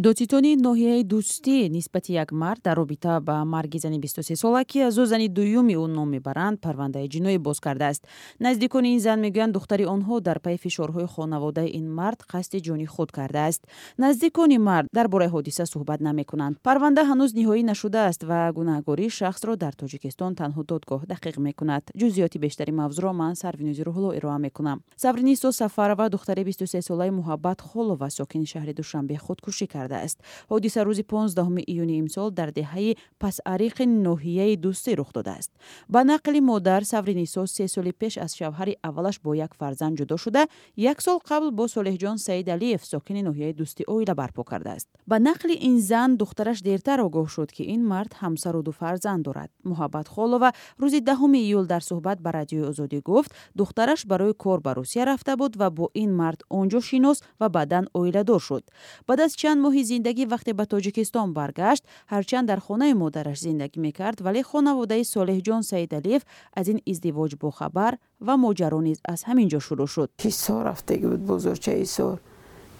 додситони ноҳияи дӯстӣ нисбати як мард дар робита ба марги зани 23 сола ки аз ӯ зани дуюми ӯ ном мебаранд парвандаи ҷиноӣ боз кардааст. Наздикони ин зан мегӯянд духтари онҳо дар пайи фишорҳои хонаводаи ин мард қасди ҷони худ кардааст. Наздикони мард дар бораи ҳодиса суҳбат намекунанд. Парванда ҳанӯз ниҳоӣ нашудааст ва гунаҳгории шахсро дар тоҷикистон танҳо додгоҳ таҳқиқ мекунад. Ҷузъиёти бештари мавзӯъро ман сарвинӯзи рӯҳулло ироа мекунам. Савринисо сафарова духтари 23 солаи муҳаббат холова сокини шаҳри душанбе худкушӣ кард кардааст ҳодиса рӯзи 15 июни имсол дар деҳаи пасариқи ноҳияи дӯстӣ рух додааст. Ба нақли модар савринисо се соли пеш аз шавҳари аввалаш бо як фарзанд ҷудо шуда як сол қабл бо солеҳҷон саидалиев сокини ноҳияи дӯстӣ оила барпо кардааст. Ба нақли ин зан духтараш дертар огоҳ шуд ки ин мард ҳамсару ду фарзанд дорад. Муҳаббат холова рӯзи даҳуми июл дар суҳбат ба радиои озодӣ гуфт духтараш барои кор ба русия рафта буд ва бо ин мард он ҷо шинос ва баъдан оиладор шуд баъд аз чанд моҳи моҳи зиндагӣ вақте ба тоҷикистон баргашт ҳарчанд дар хонаи модараш зиндагӣ мекард вале хонаводаи солеҳҷон саидалиев аз ин издивоҷ бохабар ва моҷаро низ аз ҳамин ҷо шурӯъ шуд ҳисор рафтагӣ буд бозорчаи ҳисор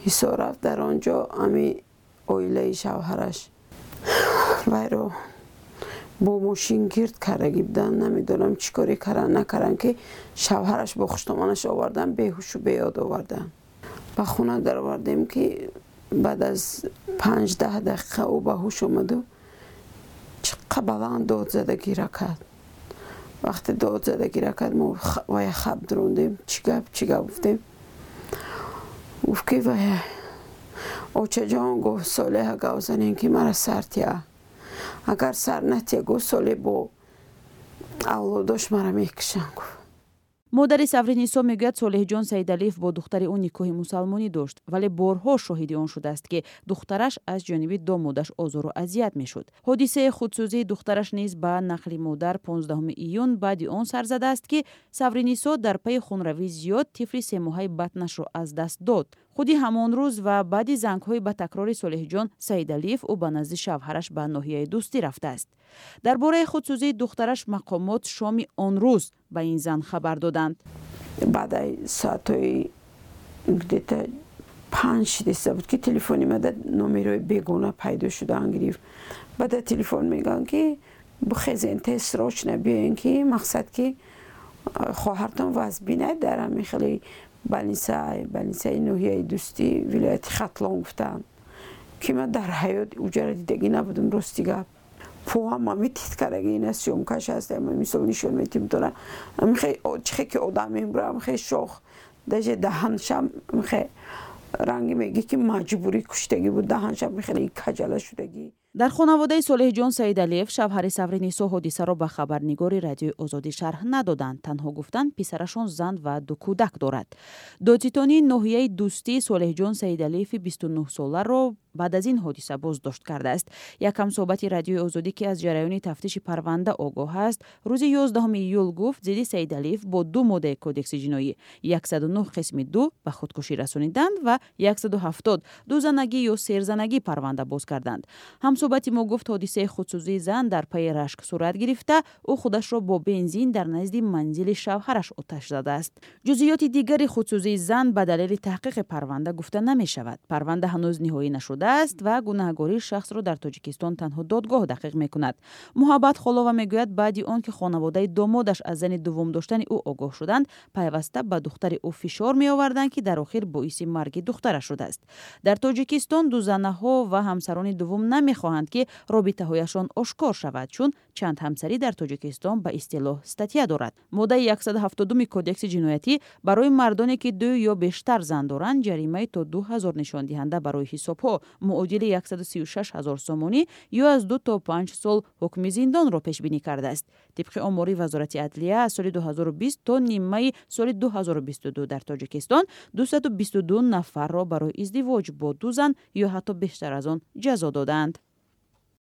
ҳисор рафт дар он ҷо ами оилаи шавҳараш вайро бо мошин гирд кардагӣ буданд намедонам чӣ коре кардан накарданд ки шавҳараш бо хуштоманаш овардан беҳушу беёд овардан ба хона даровардем ки بعد از پنج ده دقیقه او به هوش اومد و چقدر بلند داد زدگی را کرد. وقتی داد زدگی را کرد ما وای خب دروندیم. چی چی گفتیم؟ گفت که وای. اوچه جان گفت؟ ساله گوزنین که مرا سر تیا. اگر سر نتیا گفت ساله با دوش مرا می‌کشن گفت. Модари савринисо мегӯяд солеҳҷон саидалиев бо духтари ӯ никоҳи мусалмонӣ дошт вале борҳо шоҳиди он шудааст ки духтараш аз ҷониби домодаш озору азият мешуд. Ҳодисаи худсӯзии духтараш низ ба нақли модар 15 июн баъди он сар задааст ки савринисо дар пайи хунравӣ зиёд тифли семоҳаи батнашро аз даст дод. Худи ҳамон рӯз ва баъди зангҳои ба такрори солеҳҷон саидалиев ӯ ба назди шавҳараш ба ноҳияи дӯстӣ рафтааст. Дар бораи худсӯзии духтараш мақомот шоми он рӯз به این زن خبر دادند. بعد ساعتای دیتا پنج شیسته بود که تلفنی ما در نمی‌روی بگونه پیدا شده انگریف بعد تلفن میگن که بخیزین تست سروچ نبیاین که مقصد که خواهرتان وزبینه در همی خیلی بلنسه بلنسه نوحیه دوستی ولایت خطلان گفتن. که من در حیات اوجه را دیدگی نبودم راستی گفت. ами титкараги ина сёмкаш аст мисол нишон метимтона чихе ки одам мебурам хе шох даже даҳаншам хе ранги меги ки маҷбурӣ куштагӣ буд даҳаншам хеле каҷала шудагӣ дар хонаводаи солеҳҷон саидалиев шавҳари савринисо ҳодисаро ба хабарнигори радиои озодӣ шарҳ надоданд танҳо гуфтанд писарашон зан ва ду кӯдак дорад додситони ноҳияи дӯстӣ солеҳҷон саидалиеви 29 соларо баъд аз ин ҳодиса боздошт кардааст. Якам соҳбати радиои озодӣ ки аз ҷараёни тафтиши парванда огоҳ аст рӯзи 11 июл гуфт зидди саидалиев бо ду моддаи кодекси ҷиноӣ 109 қисми ду ба худкушӣ расониданд ва 170 дузанагӣ ё серзанагӣ парванда боз карданд. Ҳамсоҳбати мо гуфт ҳодисаи худсӯзии зан дар пайи рашк сурат гирифта. Ӯ худашро бо бензин дар назди манзили шавҳараш оташ задааст. Ҷузъиёти дигари худсӯзии зан ба далели таҳқиқи парванда гуфта намешавад. Парванда ҳанӯз ниҳоӣ нашудааст ва гунаҳгории шахсро дар тоҷикистон танҳо додгоҳ таҳқиқ мекунад. Муҳаббат холова мегӯяд баъди он ки хонаводаи домодаш аз зани дуввум доштани ӯ огоҳ шуданд пайваста ба духтари ӯ фишор меоварданд ки дар охир боиси марги духтараш шудааст. Дар тоҷикистон дузанаҳо ва ҳамсарони дуввум намехоҳанд мехоҳанд ки робитаҳояшон ошкор шавад чун чанд ҳамсарӣ дар тоҷикистон ба истилоҳ статья дорад. Моддаи 170 кодекси ҷиноятӣ барои мардоне ки ду ё бештар зан доранд ҷаримаи то 2000 нишондиҳанда барои ҳисобҳо муодили 136 ҳазор сомонӣ ё аз ду то панҷ сол ҳукми зиндонро пешбинӣ кардааст. Тибқи омори вазорати адлия аз соли 2020 то нимаи соли 2022 дар тоҷикистон 222 нафарро барои издивоҷ бо ду зан ё ҳатто бештар аз он ҷазо доданд